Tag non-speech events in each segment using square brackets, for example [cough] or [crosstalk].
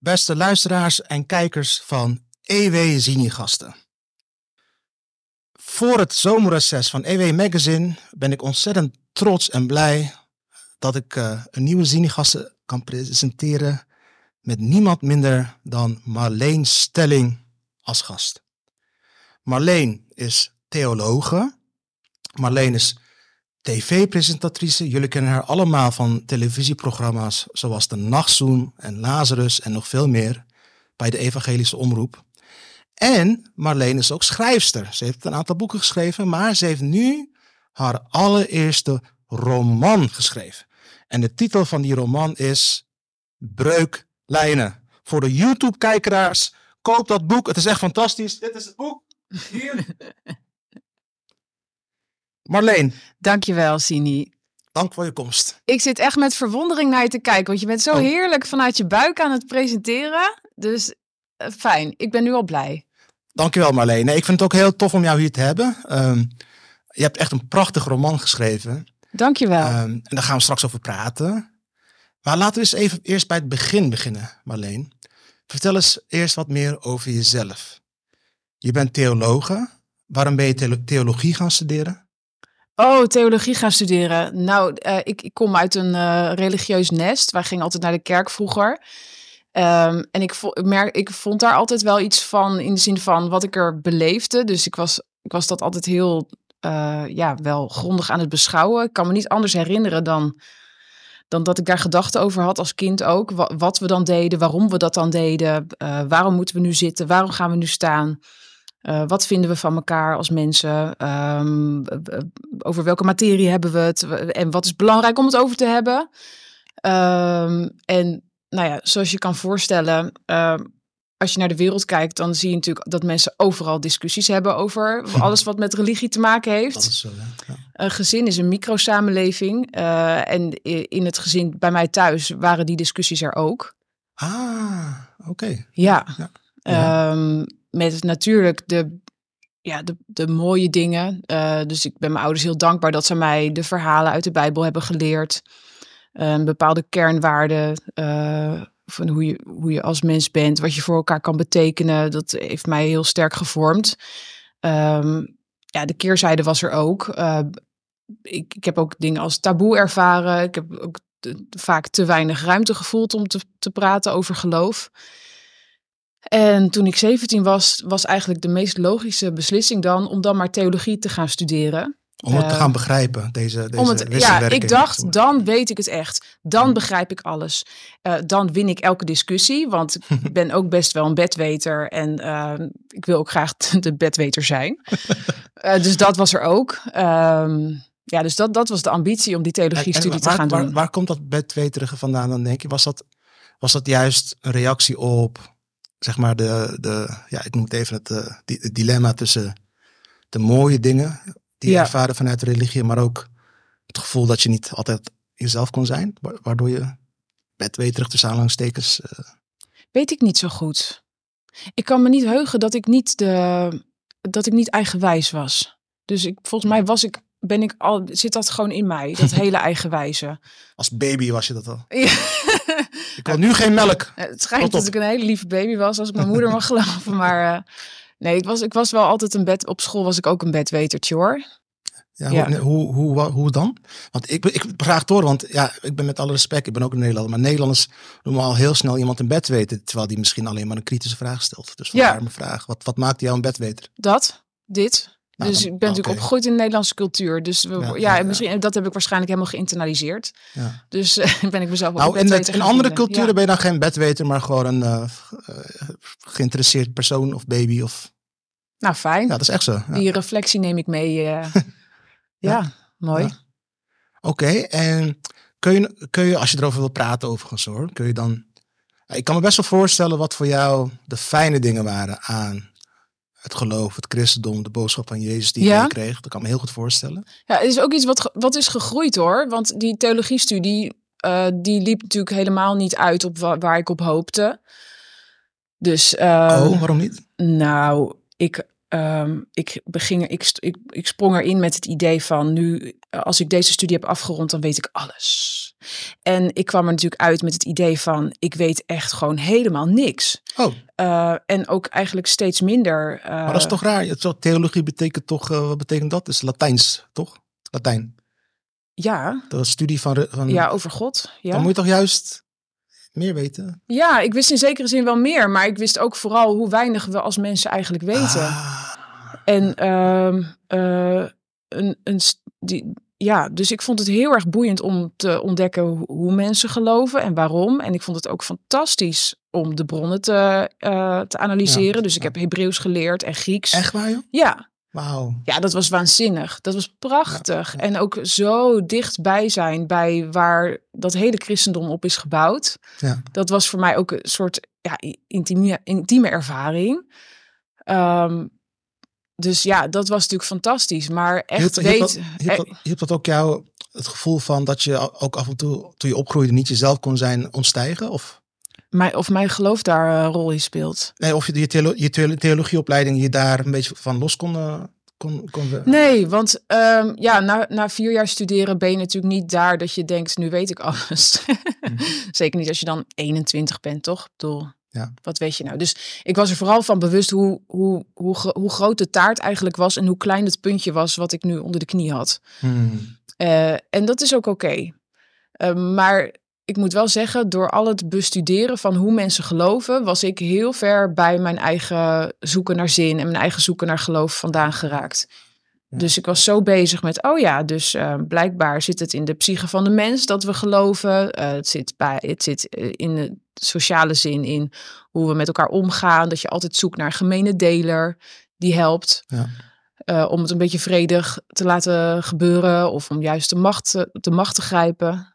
beste luisteraars en kijkers van EW Zini-gasten. Voor het zomerreces van EW Magazine ben ik ontzettend trots en blij dat ik uh, een nieuwe Zini-gasten kan presenteren met niemand minder dan Marleen Stelling als gast. Marleen is theologe. Marleen is tv-presentatrice. Jullie kennen haar allemaal van televisieprogramma's zoals De Nachtzoen en Lazarus en nog veel meer bij de Evangelische Omroep. En Marleen is ook schrijfster. Ze heeft een aantal boeken geschreven, maar ze heeft nu haar allereerste roman geschreven. En de titel van die roman is Breuklijnen. Voor de YouTube-kijkeraars, koop dat boek. Het is echt fantastisch. Dit is het boek. Hier. [laughs] Marleen. Dankjewel, Sini. Dank voor je komst. Ik zit echt met verwondering naar je te kijken, want je bent zo oh. heerlijk vanuit je buik aan het presenteren. Dus uh, fijn, ik ben nu al blij. Dankjewel Marleen. Nee, ik vind het ook heel tof om jou hier te hebben. Um, je hebt echt een prachtig roman geschreven. Dankjewel. Um, en daar gaan we straks over praten. Maar laten we eens even eerst bij het begin beginnen, Marleen. Vertel eens eerst wat meer over jezelf. Je bent theologe. Waarom ben je theologie gaan studeren? Oh, theologie gaan studeren. Nou, uh, ik, ik, kom uit een uh, religieus nest. Wij gingen altijd naar de kerk vroeger. Um, en ik, merk, ik vond daar altijd wel iets van in de zin van wat ik er beleefde. Dus ik was, ik was dat altijd heel, uh, ja, wel grondig aan het beschouwen. Ik kan me niet anders herinneren dan, dan dat ik daar gedachten over had als kind ook. Wat, wat we dan deden, waarom we dat dan deden. waarom moeten we nu zitten, waarom gaan we nu staan. Uh, wat vinden we van elkaar als mensen? Um, over welke materie hebben we het? En wat is belangrijk om het over te hebben? Um, en nou ja, zoals je kan voorstellen, uh, als je naar de wereld kijkt, dan zie je natuurlijk dat mensen overal discussies hebben over [laughs] alles wat met religie te maken heeft. Zo, ja. Een gezin is een microsamenleving. Uh, en in het gezin bij mij thuis waren die discussies er ook. Ah, oké. Ja. ja. ja. Um, met natuurlijk de, ja, de, de mooie dingen. Uh, dus ik ben mijn ouders heel dankbaar dat ze mij de verhalen uit de Bijbel hebben geleerd. Uh, bepaalde kernwaarden uh, van hoe je, hoe je als mens bent, wat je voor elkaar kan betekenen. Dat heeft mij heel sterk gevormd. Um, ja, de keerzijde was er ook. ik, ik heb ook dingen als taboe ervaren. Ik heb ook vaak te weinig ruimte gevoeld om te, te praten over geloof. En toen ik 17 was, was eigenlijk de meest logische beslissing dan om dan maar theologie te gaan studeren. Om het te gaan eh, begrijpen, deze, deze, om het, Ja, ik dacht, dan weet ik het echt. Dan begrijp ik alles. Uh, dan win ik elke discussie, want ik [laughs] ben ook best wel een bedweter. En uh, ik wil ook graag [laughs] de bedweter zijn. [laughs] dus dat was er ook. Um, ja, dus dat, dat was de ambitie om die theologie-studie te gaan waar, doen. Waar komt dat bedweterige vandaan dan, denk je? Was dat, was dat juist een reactie op zeg maar, de, de, ja, ik noem het even het, het dilemma tussen de mooie dingen die je ervaren vanuit religie, maar ook het gevoel dat je niet altijd jezelf kon zijn, waardoor je bedweterig tussen aanhalingstekens. Uh... Weet ik niet zo goed. Ik kan me niet heugen dat ik niet, de, dat ik niet eigenwijs was. Dus ik, volgens mij was ik ben ik al, zit dat gewoon in mij, dat hele [laughs] eigenwijze. Als baby was je dat al? Ja. ik wil nu geen melk. [laughs] Het schijnt dat ik een hele lieve baby was, als ik mijn moeder mag [laughs] geloven. Maar uh, nee, ik was, ik was wel altijd een bed, op school was ik ook een bedwetertje hoor. Ja, ja. Hoe, hoe, hoe, hoe, dan? Want ik, ik vraag door, want ja, ik ben met alle respect, ik ben ook een Nederlander, maar Nederlanders noemen al heel snel iemand een bedweter, terwijl die misschien alleen maar een kritische vraag stelt. Dus vandaar ja. mijn vraag, wat, wat maakt jou een bedweter? Dat, dit, nou, dus ik ben natuurlijk opgegroeid in de Nederlandse cultuur. Dus we, ja, misschien, dat heb ik waarschijnlijk helemaal geïnternaliseerd. Dus uh, [laughs] ben ik mezelf nou, en met, in andere culturen ben je dan geen bedweter, maar gewoon een uh, geïnteresseerd persoon of baby. Of... Nou, fijn. Ja, dat is echt zo. Die reflectie neem ik mee. [laughs] Uh, ja. mooi. Oké, en kun je, kun je, als je erover wil praten overigens hoor, kun je dan... Ik kan me best wel voorstellen wat voor jou de fijne dingen waren aan het geloof, het christendom, de boodschap van Jezus die ja. je kreeg. Dat kan me heel goed voorstellen. Ja, het is ook iets wat, wat is gegroeid hoor. Want die theologiestudie, uh, die liep natuurlijk helemaal niet uit op waar, ik op hoopte. Dus, uh, oh, waarom niet? Nou, ik, ehm, ik, beging, ik, ik, ik sprong erin met het idee van nu, als ik deze studie heb afgerond, dan weet ik alles. En ik kwam er natuurlijk uit met het idee van, ik weet echt gewoon helemaal niks. Oh, Eh, en ook eigenlijk steeds minder. eh, maar dat is toch raar? Theologie betekent toch, eh, wat betekent dat? Dat is Latijns, toch? Latijn. Ja, Dat is studie van... van ja, over God. Ja. Dan moet je toch juist meer weten? ja, ik wist in zekere zin wel meer, maar ik wist ook vooral hoe weinig we als mensen eigenlijk weten. Ah, En ehm, eh, een, een, die, ja, dus ik vond het heel erg boeiend om te ontdekken hoe, hoe mensen geloven en waarom. En ik vond het ook fantastisch om de bronnen te, eh, te analyseren. Ja, dus ik ja. heb Hebreeuws geleerd en Grieks. echt waar, joh? Ja, Wauw. ja, dat was waanzinnig. Dat was prachtig. En ook zo dichtbij zijn bij waar dat hele christendom op is gebouwd. Ja. Dat was voor mij ook een soort ja, intieme, intieme ervaring. Ehm, dus ja, dat was natuurlijk fantastisch. Maar echt Hielp, hielp, weet... dat, hielp, dat, hielp dat ook jou het gevoel van dat je ook af en toe, toen je opgroeide, niet jezelf kon zijn ontstijgen? Of, Mijn, of mijn geloof daar een rol in speelt. nee, of je je, theolo- je theolo- theologieopleiding je daar een beetje van los kon, eh, kon, kon we- Nee, want ehm, ja, na, na vier jaar studeren ben je natuurlijk niet daar dat je denkt, nu weet ik alles. [laughs] Zeker niet als je dan 21 bent, toch? Ik bedoel, Ja. wat weet je nou? Dus ik was er vooral van bewust hoe, hoe, hoe, hoe groot de taart eigenlijk was en hoe klein het puntje was wat ik nu onder de knie had. Hmm. Eh, en dat is ook oké. Eh, maar ik moet wel zeggen, door al het bestuderen van hoe mensen geloven, was ik heel ver bij mijn eigen zoeken naar zin en mijn eigen zoeken naar geloof vandaan geraakt. Ja. Dus ik was zo bezig met, oh ja, dus eh, blijkbaar zit het in de psyche van de mens dat we geloven. Eh, het zit, bij, het zit eh, in de sociale zin in hoe we met elkaar omgaan. Dat je altijd zoekt naar een gemene deler die helpt. Ja. Om het een beetje vredig te laten gebeuren of om juist de macht, te- de macht te grijpen.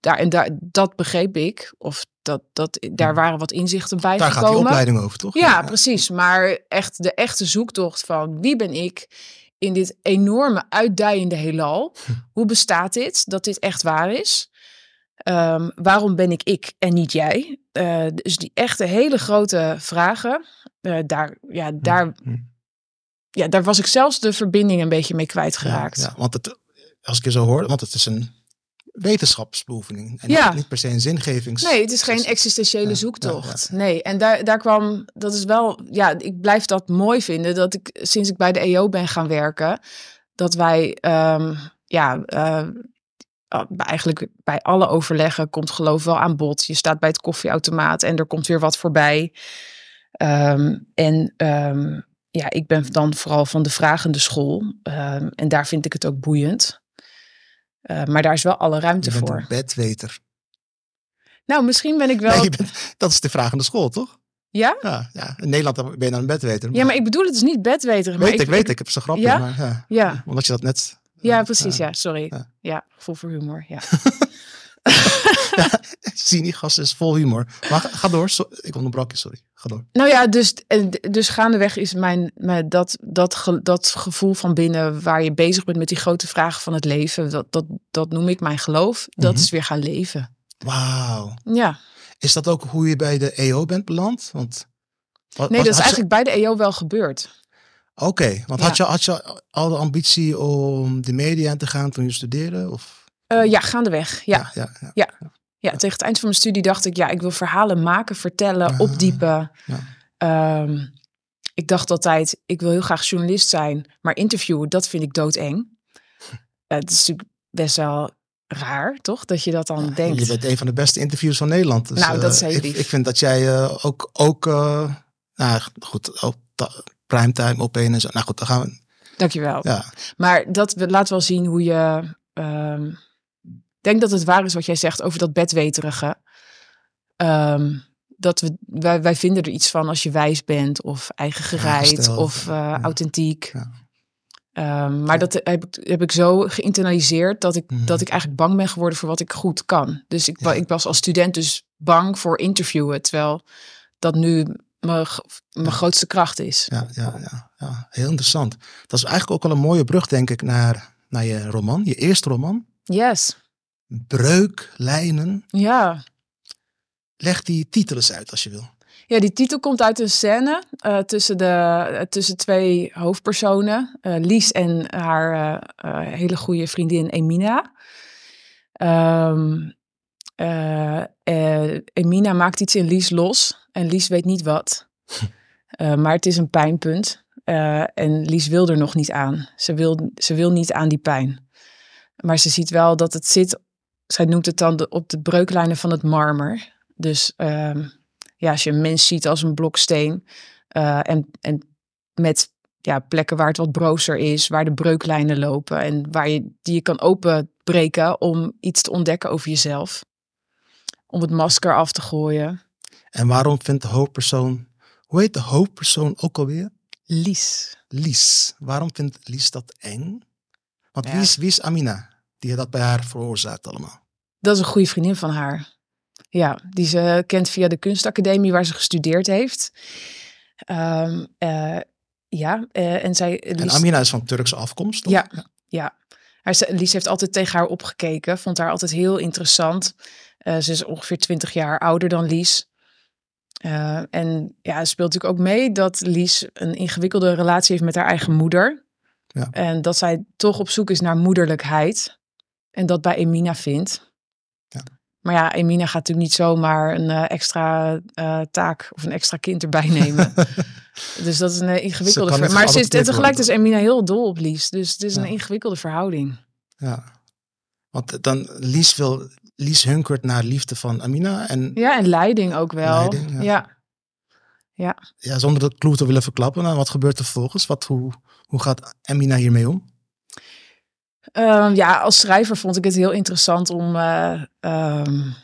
Daar, en daar, dat begreep ik. Of dat, dat, daar waren wat inzichten bij Daar gaat die gekomen. opleiding over, toch? Ja, precies. Maar echt de echte zoektocht van wie ben ik in dit enorme uitdijende heelal? [laughs] Hoe bestaat dit? Dat dit echt waar is? Ehm, waarom ben ik ik en niet jij? Eh, dus die echte hele grote vragen, eh, daar, ja, daar, Hm. ja, daar was ik zelfs de verbinding een beetje mee kwijtgeraakt. Ja, ja, want het, als ik je zo hoor, want het is een wetenschapsbeoefening. En Ja. niet, per se een zingevings... Nee, het is geen existentiële ja, zoektocht. ja, Nee, en daar, daar kwam, dat is wel, ja, ik blijf dat mooi vinden dat ik sinds ik bij de EO ben gaan werken, dat wij, ehm, ja, eh, uh, eigenlijk bij alle overleggen komt geloof wel aan bod. Je staat bij het koffieautomaat en er komt weer wat voorbij. Ehm, en ehm, ja, ik ben dan vooral van de vragende school. En daar vind ik het ook boeiend. Uh, maar daar is wel alle ruimte voor. Een bedweter. Nou, misschien ben ik wel. Nee, je bent, dat is de vragende school, toch? Ja? Ja, ja. In Nederland ben je dan een bedweter. Ja, maar ik bedoel het is niet bedweter. Weet maar ik, weet ik. Ik heb zo'n grapje. Ja? Maar, ja. Ja. Omdat je dat net... Ja, precies. Ja. Sorry. Ja. Ja, gevoel voor humor. Ja. [laughs] [laughs] Cynisch is vol humor. Maar ga, ga door. So, ik onderbrak je, sorry. Ga door. Nou ja, dus, dus gaandeweg is mijn, mijn dat, dat, ge- dat gevoel van binnen waar je bezig bent met die grote vragen van het leven, dat, dat, dat noem ik mijn geloof. Dat Mhm. is weer gaan leven. Wauw. Ja, Is dat ook hoe je bij de EO bent beland? Want, wat- nee, was- dat is eigenlijk bij de EO wel gebeurd. Oké, want Ja. had, je, had je al de ambitie om de media in te gaan toen je studeerde? Of? Eh, ja, gaandeweg. Ja. ja, ja. ja, tegen het eind van mijn studie dacht ik, ja, ik wil verhalen maken, vertellen, Ah, opdiepen. ja. Ehm, ik dacht altijd, ik wil heel graag journalist zijn, maar interviewen, dat vind ik doodeng. [laughs] Eh, het is natuurlijk best wel raar, toch? Dat je dat dan Ja, denkt. Je bent een van de beste interviews van Nederland. Dus, Nou, dat eh, is heel ik, ik vind dat jij ook, ook nou goed, ook ta- primetime op een en zo. Nou goed, dan gaan we. Dankjewel. Ja, Maar dat we- laat wel zien hoe je. Ik denk dat het waar is wat jij zegt over dat bedweterige. Ehm, dat we, wij, wij vinden er iets van als je wijs bent of eigen gereid of eh, ja. authentiek. Ja. Ehm, maar dat heb ik, heb ik zo geïnternaliseerd dat ik, Mhm. dat ik eigenlijk bang ben geworden voor wat ik goed kan. Dus ik, ik was als student dus bang voor interviewen, terwijl dat nu mijn, mijn grootste kracht is. ja, ja, ja, ja, heel interessant. Dat is eigenlijk ook wel een mooie brug, denk ik, naar, naar je roman, je eerste roman. Yes. Breuklijnen. Ja. Leg die titel eens uit als je wil. Ja, die titel komt uit een scène uh, tussen, de, uh, tussen twee hoofdpersonen. Uh, Lies en haar hele goede vriendin Emina. Um, Emina maakt iets in Lies los en Lies weet niet wat. [laughs] maar het is een pijnpunt. en Lies wil er nog niet aan. Ze wil, ze wil niet aan die pijn. Maar ze ziet wel dat het zit, zij noemt het dan de, op de breuklijnen van het marmer. Dus um, ja, als je een mens ziet als een blok steen uh, en, en met ja, plekken waar het wat brozer is, waar de breuklijnen lopen en waar je die je kan openbreken om iets te ontdekken over jezelf. Om het masker af te gooien. En waarom vindt de hoofdpersoon, hoe heet de hoofdpersoon ook alweer? Lies. Lies. Waarom vindt Lies dat eng? Want ja. wie, is, wie is Amina, die dat bij haar veroorzaakt allemaal? Dat is een goede vriendin van haar. Ja, die ze kent via de kunstacademie waar ze gestudeerd heeft. Um, uh, ja, uh, en zij... Lies... En Amina is van Turkse afkomst, toch? Ja, ja. ja. Lies heeft altijd tegen haar opgekeken, vond haar altijd heel interessant. Uh, ze is ongeveer twintig jaar ouder dan Lies. en ja, het speelt natuurlijk ook mee dat Lies een ingewikkelde relatie heeft met haar eigen moeder. Ja. En dat zij toch op zoek is naar moederlijkheid. En dat bij Emina vindt. Maar ja, Emina gaat natuurlijk niet zomaar een uh, extra uh, taak of een extra kind erbij nemen. [laughs] dus dat is een uh, ingewikkelde verhouding. Maar ze is, tegelijk is Emina heel dol op Lies. Dus het is ja. een ingewikkelde verhouding. Ja, want dan Lies wil, Lies hunkert naar liefde van Amina. En, ja, en leiding ook wel. Leiding, ja. ja. ja. Ja. zonder dat kloe te willen verklappen. Nou, wat gebeurt er vervolgens? Wat, hoe, hoe gaat Amina hiermee om? Um, ja, als schrijver vond ik het heel interessant om uh, um,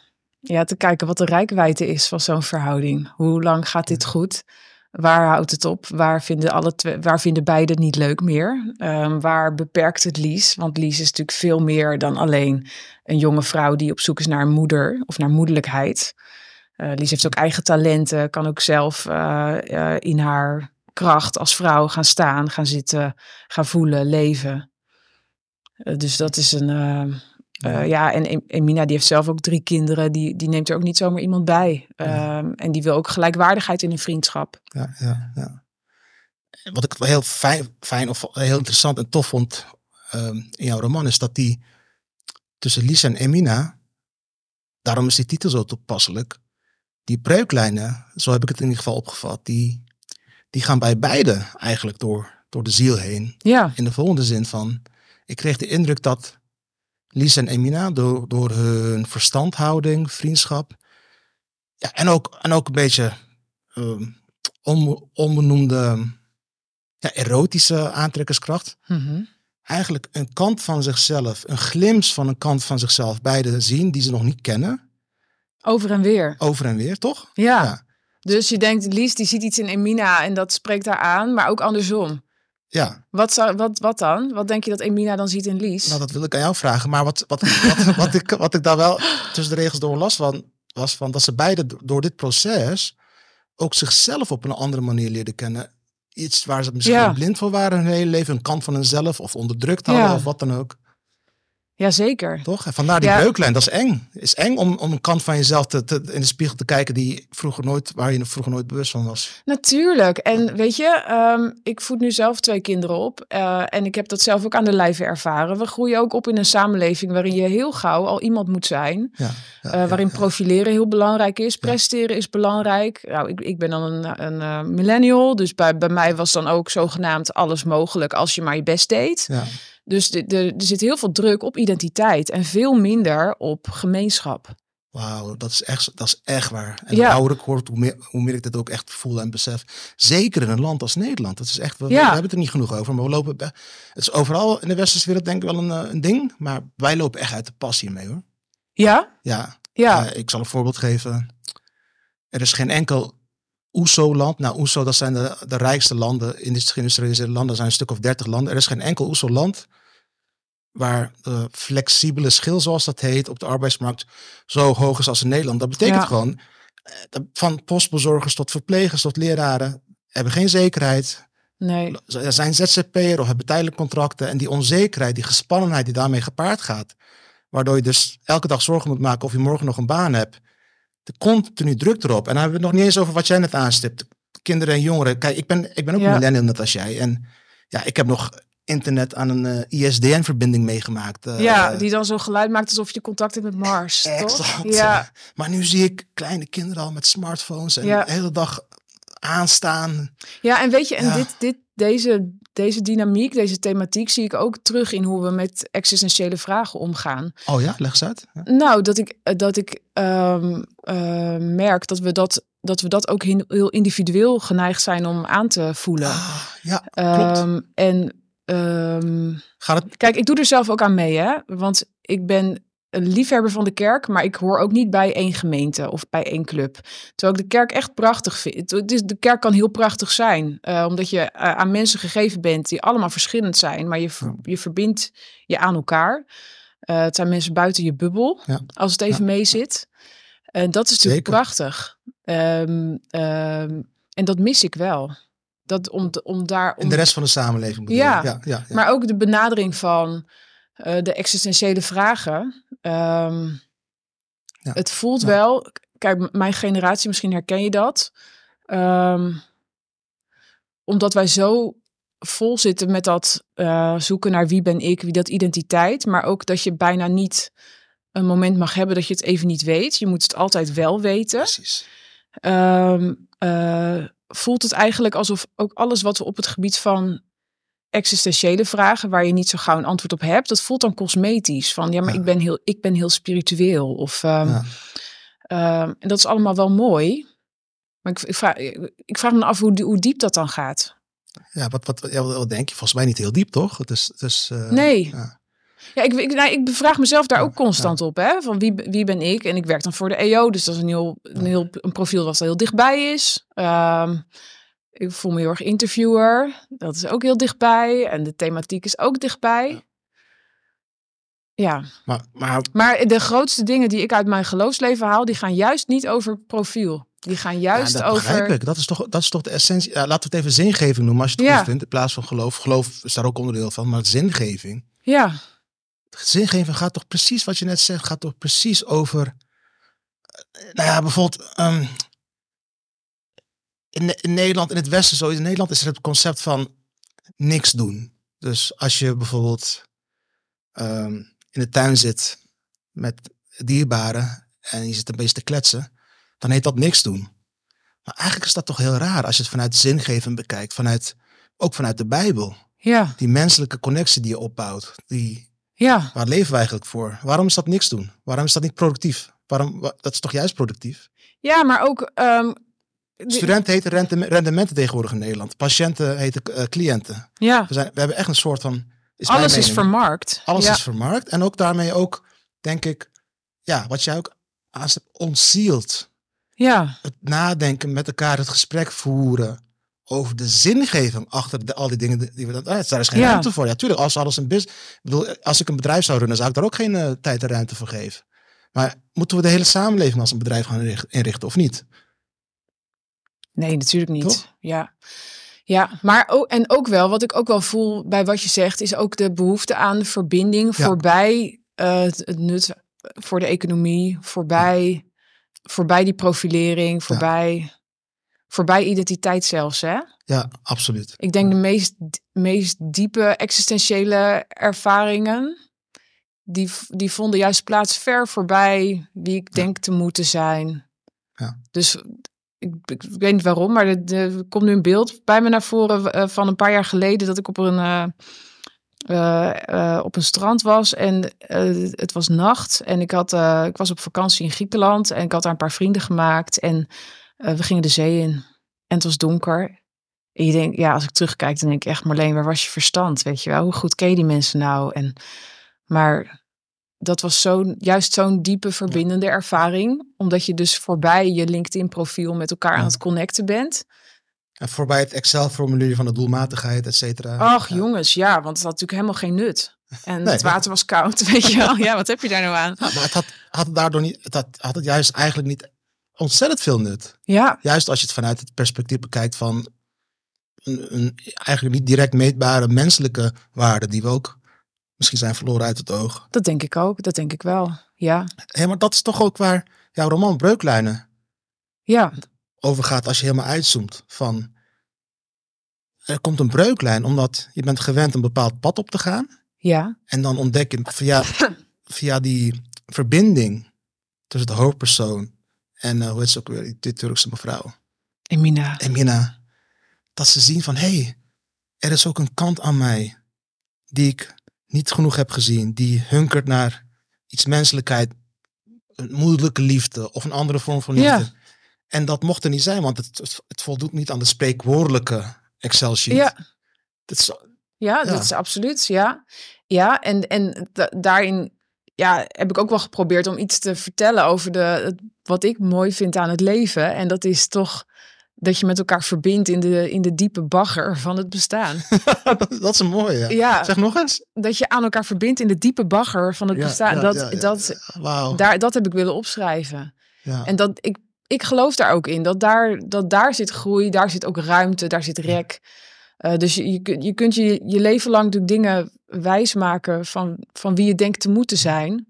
ja, te kijken wat de rijkwijde is van zo'n verhouding. Hoe lang gaat dit goed? Waar houdt het op? Waar vinden, alle twee, waar vinden beiden niet leuk meer? Um, waar beperkt het Lies? Want Lies is natuurlijk veel meer dan alleen een jonge vrouw die op zoek is naar een moeder of naar moederlijkheid. Uh, Lies heeft ook eigen talenten, kan ook zelf uh, uh, in haar kracht als vrouw gaan staan, gaan zitten, gaan voelen, leven. Uh, dus dat is een. Uh, uh, ja, en Emina die heeft zelf ook drie kinderen. Die, die neemt er ook niet zomaar iemand bij. Ja. Um, en die wil ook gelijkwaardigheid in een vriendschap. Ja, ja, ja. Wat ik heel fijn, fijn of heel interessant en tof vond um, in jouw roman is dat die tussen Lisa en Emina, daarom is die titel zo toepasselijk, die breuklijnen, zo heb ik het in ieder geval opgevat, die, die gaan bij beide eigenlijk door, door de ziel heen. Ja. In de volgende zin van, ik kreeg de indruk dat Lies en Emina door, door hun verstandhouding, vriendschap ja, en, ook, en ook een beetje on, onbenoemde ja, erotische aantrekkerskracht. Mm-hmm. Eigenlijk een kant van zichzelf, een glimp van een kant van zichzelf, beide zien die ze nog niet kennen. Over en weer. Over en weer, toch? Ja. ja. Dus je denkt, Lies die ziet iets in Emina en dat spreekt haar aan, maar ook andersom. Ja. Wat, zou, wat, wat dan? Wat denk je dat Emina dan ziet in Lies? Nou, dat wil ik aan jou vragen. Maar wat, wat, wat, wat, ik, wat ik daar wel tussen de regels door las van, was van dat ze beide door dit proces ook zichzelf op een andere manier leerden kennen. Iets waar ze misschien ja. blind voor waren hun hele leven, een kant van hunzelf of onderdrukt hadden ja. of wat dan ook. Jazeker. Toch? En vandaar die ja. breuklijn, dat is eng. Het is eng om, om een kant van jezelf te, te, in de spiegel te kijken die vroeger nooit, waar je vroeger nooit bewust van was. Natuurlijk. En weet je, um, ik voed nu zelf twee kinderen op. Uh, en ik heb dat zelf ook aan de lijve ervaren. We groeien ook op in een samenleving waarin je heel gauw al iemand moet zijn. Ja, ja, uh, waarin profileren heel belangrijk is. Presteren is belangrijk. Nou, ik, ik ben dan een, een uh, millennial. Dus bij, bij mij was dan ook zogenaamd alles mogelijk als je maar je best deed. Ja. Dus de, de, er zit heel veel druk op identiteit en veel minder op gemeenschap. Wauw, dat is echt, dat is echt waar. En ja. hoe ouder ik word, hoe meer, hoe meer ik dit ook echt voel en besef. Zeker in een land als Nederland. Dat is echt, we, ja. we hebben het er niet genoeg over, maar we lopen. Het is overal in de westerse wereld denk ik wel een, een ding, maar wij lopen echt uit de passie mee hoor. Ja? Ja. ja. Uh, ik zal een voorbeeld geven. Er is geen enkel OESO-land. Nou, OESO, dat zijn de, de rijkste landen, geïndustrialiseerde landen. Er zijn een stuk of dertig landen. Er is geen enkel OESO-land waar de flexibele schil, zoals dat heet, op de arbeidsmarkt zo hoog is als in Nederland. Dat betekent ja. gewoon, van postbezorgers tot verplegers tot leraren, hebben geen zekerheid. Nee. Er zijn ZZP'er of hebben tijdelijk contracten. En die onzekerheid, die gespannenheid die daarmee gepaard gaat. Waardoor je dus elke dag zorgen moet maken of je morgen nog een baan hebt de continu druk erop. En dan hebben we het nog niet eens over wat jij net aanstipt. Kinderen en jongeren. Kijk, ik ben, ik ben ook Ja. een millennial net als jij. En ja, ik heb nog internet aan een eh, ISDN-verbinding meegemaakt. eh, ja, die dan zo geluid maakt alsof je contact hebt met Mars, toch? Exact. Ja, [laughs] Maar nu zie ik kleine kinderen al met smartphones en Ja. de hele dag aanstaan. ja en weet je, en Ja. dit, dit, deze, deze dynamiek, deze thematiek zie ik ook terug in hoe we met existentiële vragen omgaan. Oh ja, leg eens uit. Ja. Nou, dat ik, eh, dat ik ehm, eh, merk dat we dat, dat we dat ook heel, individueel geneigd zijn om aan te voelen. Ah, ja, klopt. Ehm, en ehm, Gaat het? kijk, ik doe er zelf ook aan mee, hè? Want ik ben een liefhebber van de kerk, maar ik hoor ook niet bij één gemeente of bij één club. Terwijl ik de kerk echt prachtig vind. Het is, de kerk kan heel prachtig zijn, eh, omdat je eh, aan mensen gegeven bent die allemaal verschillend zijn, maar je, je verbindt je aan elkaar. Eh, het zijn mensen buiten je bubbel, Ja. als het even mee zit. En dat is natuurlijk Zeker. prachtig. Ehm, ehm, en dat mis ik wel. Dat om, om daar. Om, In de rest van de samenleving ja, ja, ja. maar ook de benadering van eh, de existentiële vragen. Ehm, Ja. Het voelt Ja. wel, kijk, mijn generatie, misschien herken je dat. Ehm, omdat wij zo vol zitten met dat eh, zoeken naar wie ben ik, wie dat identiteit. Maar ook dat je bijna niet een moment mag hebben dat je het even niet weet. Je moet het altijd wel weten. Precies. Ehm, eh, voelt het eigenlijk alsof ook alles wat we op het gebied van existentiële vragen, waar je niet zo gauw een antwoord op hebt, dat voelt dan cosmetisch. Van ja, maar Ja. ik ben heel, ik ben heel spiritueel. Of ehm, Ja. ehm, en dat is allemaal wel mooi. Maar ik, ik, vraag, ik vraag me af hoe, hoe diep dat dan gaat. Ja, wat, wat, ja, wat denk je? Volgens mij niet heel diep, toch? Het is, het is, eh, Nee. ja. Ja, ik, ik, nou, ik bevraag mezelf daar ook constant op. Hè? Van wie, wie ben ik? En ik werk dan voor de EO. Dus dat is een, heel, een, heel, een profiel wat heel dichtbij is. Ehm, ik voel me heel erg interviewer. Dat is ook heel dichtbij. En de thematiek is ook dichtbij. Ja, Maar, maar maar de grootste dingen die ik uit mijn geloofsleven haal, die gaan juist niet over profiel. Die gaan juist ja, dat begrijp over. ik. Dat is toch, dat is toch de essentie. Ja, laten we het even zingeving noemen als je het Ja. goed vindt. In plaats van geloof. Geloof is daar ook onderdeel van. Maar zingeving. Ja, Zingeving gaat toch precies wat je net zegt. Gaat toch precies over. eh, Nou ja, bijvoorbeeld. ehm, in, Ne- in Nederland, in het Westen zo. In Nederland is er het concept van niks doen. Dus als je bijvoorbeeld ehm, in de tuin zit met dierbaren en je zit een beetje te kletsen, dan heet dat niks doen. Maar eigenlijk is dat toch heel raar als je het vanuit zingeving bekijkt, vanuit, ook vanuit de Bijbel. ja, Die menselijke connectie die je opbouwt, die, ja. waar leven we eigenlijk voor? Waarom is dat niks doen? Waarom is dat niet productief? Waarom, wa- dat is toch juist productief? Ja, maar ook. ehm, Studenten heten rendementen tegenwoordig in Nederland. Patiënten heten eh, cliënten. ja, We, zijn, we hebben echt een soort van... Is alles is vermarkt. Alles ja. is vermarkt. En ook daarmee ook, denk ik, ja, wat jij ook aanzet, ontzield. Ja, Het nadenken met elkaar, het gesprek voeren over de zingeving achter de, al die dingen die we dan. Ah, daar is geen Ja. ruimte voor. Ja, tuurlijk, als alles een business. Ik bedoel, als ik een bedrijf zou runnen, zou ik daar ook geen eh, tijd en ruimte voor geven. Maar moeten we de hele samenleving als een bedrijf gaan inricht- inrichten of niet? Nee, natuurlijk niet. Toch? Ja. Ja, maar ook, en ook wel, wat ik ook wel voel bij wat je zegt, is ook de behoefte aan verbinding Ja. voorbij eh, het, het nut voor de economie, voorbij, voorbij die profilering, voorbij, voorbij identiteit zelfs. Hè? Ja, absoluut. Ik denk de meest, meest diepe existentiële ervaringen, die, die vonden juist plaats ver voorbij wie ik denk te moeten zijn. Ja. Dus ik, weet niet waarom, maar er, komt nu een beeld bij me naar voren eh, van een paar jaar geleden dat ik op een, eh, eh, op een strand was en het was nacht en ik, had, ik was op vakantie in Griekenland en ik had daar een paar vrienden gemaakt en we gingen de zee in en het was donker. En je denkt, ja, als ik terugkijk, dan denk ik echt, Marleen, waar was je verstand? Weet je wel, hoe goed ken je die mensen nou? En, maar dat was zo'n, juist zo'n diepe verbindende ervaring, omdat je dus voorbij je LinkedIn-profiel met elkaar aan het connecten bent. En voorbij het Excel-formulier van de doelmatigheid, et cetera. Ach, Ja. jongens, ja, want het had natuurlijk helemaal geen nut. En Nee. het water was koud, [laughs] weet je wel. Ja, wat heb je daar nou aan? Ja, maar het had, had het daardoor niet, het had, had het juist eigenlijk niet ontzettend veel nut. Ja, Juist als je het vanuit het perspectief bekijkt van een, een eigenlijk niet direct meetbare menselijke waarde die we ook misschien zijn verloren uit het oog. dat denk ik ook. Dat denk ik wel. Ja, Hé, maar dat is toch ook waar jouw roman Breuklijnen Ja, overgaat als je helemaal uitzoomt van er komt een breuklijn omdat je bent gewend een bepaald pad op te gaan ja, en dan ontdek je via, via die verbinding tussen de hoofdpersoon en eh, hoe heet ze ook weer, die- die Turkse mevrouw, Emina. Emina, dat ze zien van hé, hey, er is ook een kant aan mij die ik niet genoeg heb gezien, die hunkert naar iets menselijkheid, een moederlijke liefde of een andere vorm van liefde. Ja. En dat mocht er niet zijn, want het, het, voldoet niet aan de spreekwoordelijke Excel-sheet. Ja. Dat is, Ja, Ja. dat is absoluut. Ja, ja en, en da- daarin ja, heb ik ook wel geprobeerd om iets te vertellen over de, wat ik mooi vind aan het leven. En dat is toch dat je met elkaar verbindt in de, in de diepe bagger van het bestaan. [laughs] dat, is een mooie. Ja. Ja, Zeg nog eens. dat je aan elkaar verbindt in de diepe bagger van het Ja, bestaan. ja, dat, dat. Daar, dat heb ik willen opschrijven. Ja. En dat ik, ik geloof daar ook in. Dat daar, dat daar zit groei, daar zit ook ruimte, daar zit rek. Eh, dus je, je, kunt- je kunt je, je leven lang natuurlijk dingen wijsmaken van, van wie je denkt te moeten zijn.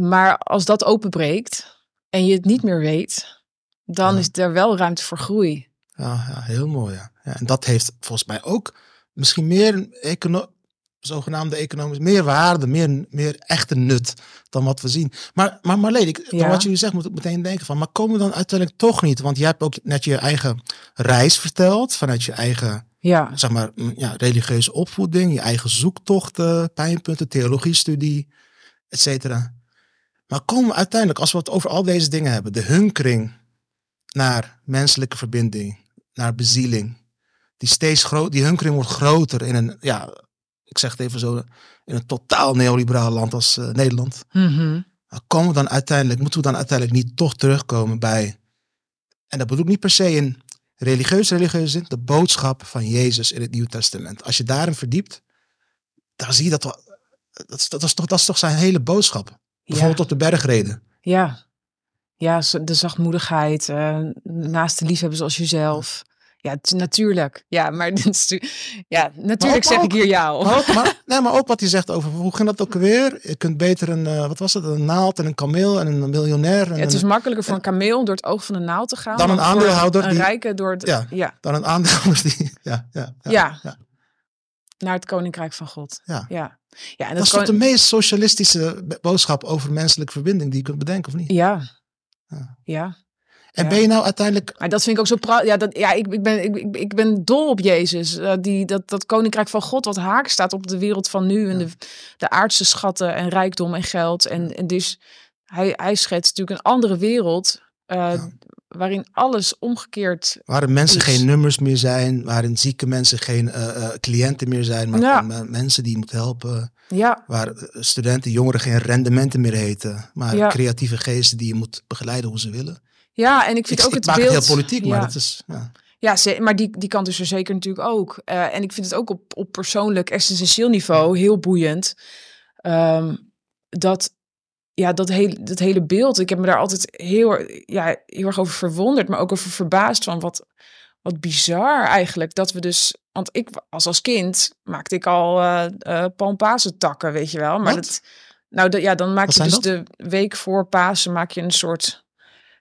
Maar als dat openbreekt en je het niet meer weet, dan is er wel ruimte voor groei. Ja, ja, heel mooi. Ja. Ja, en dat heeft volgens mij ook misschien meer econo zogenaamde economisch, meer waarde, meer, meer echte nut dan wat we zien. Maar, maar Marleen, ik, Ja. wat jullie zegt moet ik meteen denken van, maar komen we dan uiteindelijk toch niet? Want jij hebt ook net je eigen reis verteld, vanuit je eigen, Ja, zeg maar, mm, ja, religieuze opvoeding, je eigen zoektochten, pijnpunten, theologiestudie, et cetera. Maar komen we uiteindelijk, als we het over al deze dingen hebben, de hunkering naar menselijke verbinding, naar bezieling, die steeds groot, die hunkering wordt groter in een, ja, ik zeg het even zo, in een totaal neoliberaal land als eh, Nederland. Maar komen we dan uiteindelijk, moeten we dan uiteindelijk niet toch terugkomen bij, en dat bedoel ik niet per se in religieus, religieuze zin, de boodschap van Jezus in het Nieuw Testament. Als je daarin verdiept, dan zie je dat wel, dat, is- dat, is toch, dat is toch zijn hele boodschap. Bijvoorbeeld op de bergreden. ja. Ja, de zachtmoedigheid, eh, naast de liefhebben zoals jezelf. Ja, natuurlijk. Ja, maar [laughs] ja, natuurlijk zeg ook- ik hier ja op. Maar ook, maar, [laughs] nee, maar ook wat hij zegt over, hoe ging dat ook alweer? Je kunt beter een, eh, wat was het, een naald en een kameel en een miljonair. En Ja, het is een- makkelijker voor een kameel door het oog van de naald te gaan. Dan een aandeelhouder Een die- rijke door het... Ja. Ja, dan een aandeelhouder die, [laughs] ja, ja, ja. naar het koninkrijk van God. Ja. Ja, ja en Dat is kon- toch de meest socialistische boodschap over menselijke verbinding die je kunt bedenken, of niet? Ja. Ja. Ja. En ben je nou uiteindelijk, Maar dat vind ik ook zo prachtig. Ja, dat, ja ik, ik, ben, ik, ik, ben dol op Jezus. Eh, die, dat, dat koninkrijk van God wat haak staat op de wereld van nu. En de, de aardse schatten en rijkdom en geld. En, en dus hij, hij schetst natuurlijk een andere wereld. eh. Waarin alles omgekeerd... waarin mensen Is- geen nummers meer zijn, waarin zieke mensen geen eh, cliënten meer zijn, maar Ja. mensen die je moet helpen, Ja, waar studenten, jongeren geen rendementen meer heten, maar Ja. creatieve geesten die je moet begeleiden hoe ze willen. ja en ik vind Ik, ook ik het maak beeld... het heel politiek, maar ja. het is, ja. Maar die, die kant is er zeker natuurlijk ook. Eh, en ik vind het ook op, op persoonlijk, existentieel niveau heel boeiend. Ehm, dat, ja, dat, hele, dat hele beeld, ik heb me daar altijd heel, ja, heel erg over verwonderd, maar ook over verbaasd van wat, wat bizar eigenlijk. Dat we dus, want ik als als kind maakte ik al eh palmpazentakken, weet je wel. Maar Wat? dat, nou ja, dan maak Wat je dus de week voor Pasen maak je een soort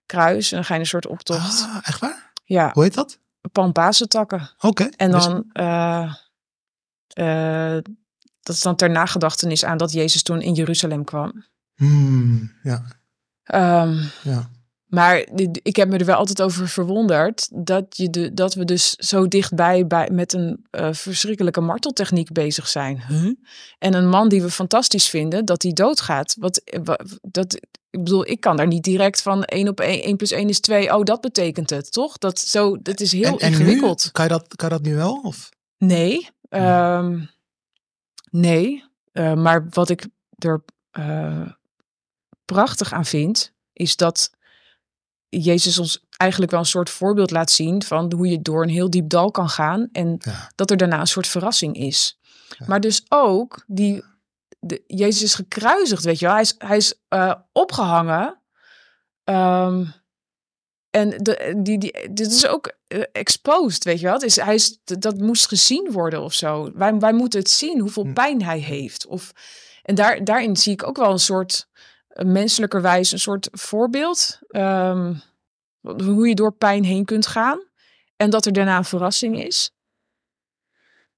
kruis en dan ga je een soort optocht. Ah, echt waar? Ja, Hoe heet dat? palmpazentakken. Oké. En Dus- dan, eh, dat is dan ter nagedachtenis aan dat Jezus toen in Jeruzalem kwam. Hmm, ja, Ehm, ja. Maar ik heb me er wel altijd over verwonderd dat, je de, dat we dus zo dichtbij bij, met een eh, verschrikkelijke marteltechniek bezig zijn. Huh? En een man die we fantastisch vinden, dat die doodgaat. Wat, wa- dat, ik bedoel, ik kan daar niet direct van 1 op 1, 1 plus 1 is 2. Oh, dat betekent het, toch? Dat, zo, dat is heel en, en ingewikkeld. Nu, kan, je dat, kan je dat nu wel? Of? Nee. ehm, nee. Eh, maar wat ik er eh, prachtig aan vind, is dat Jezus ons eigenlijk wel een soort voorbeeld laat zien van hoe je door een heel diep dal kan gaan en Ja. dat er daarna een soort verrassing is. Ja. Maar dus ook die de, Jezus is gekruisigd, weet je wel. Hij is, hij is eh, opgehangen. Ehm, en de, die, die, dit is ook eh, exposed, weet je wel. Het is, hij is, dat moest gezien worden of zo. Wij, wij moeten het zien, hoeveel Hm. pijn hij heeft. Of, en daar, daarin zie ik ook wel een soort menselijkerwijs een soort voorbeeld. ehm, hoe je door pijn heen kunt gaan. En dat er daarna een verrassing is.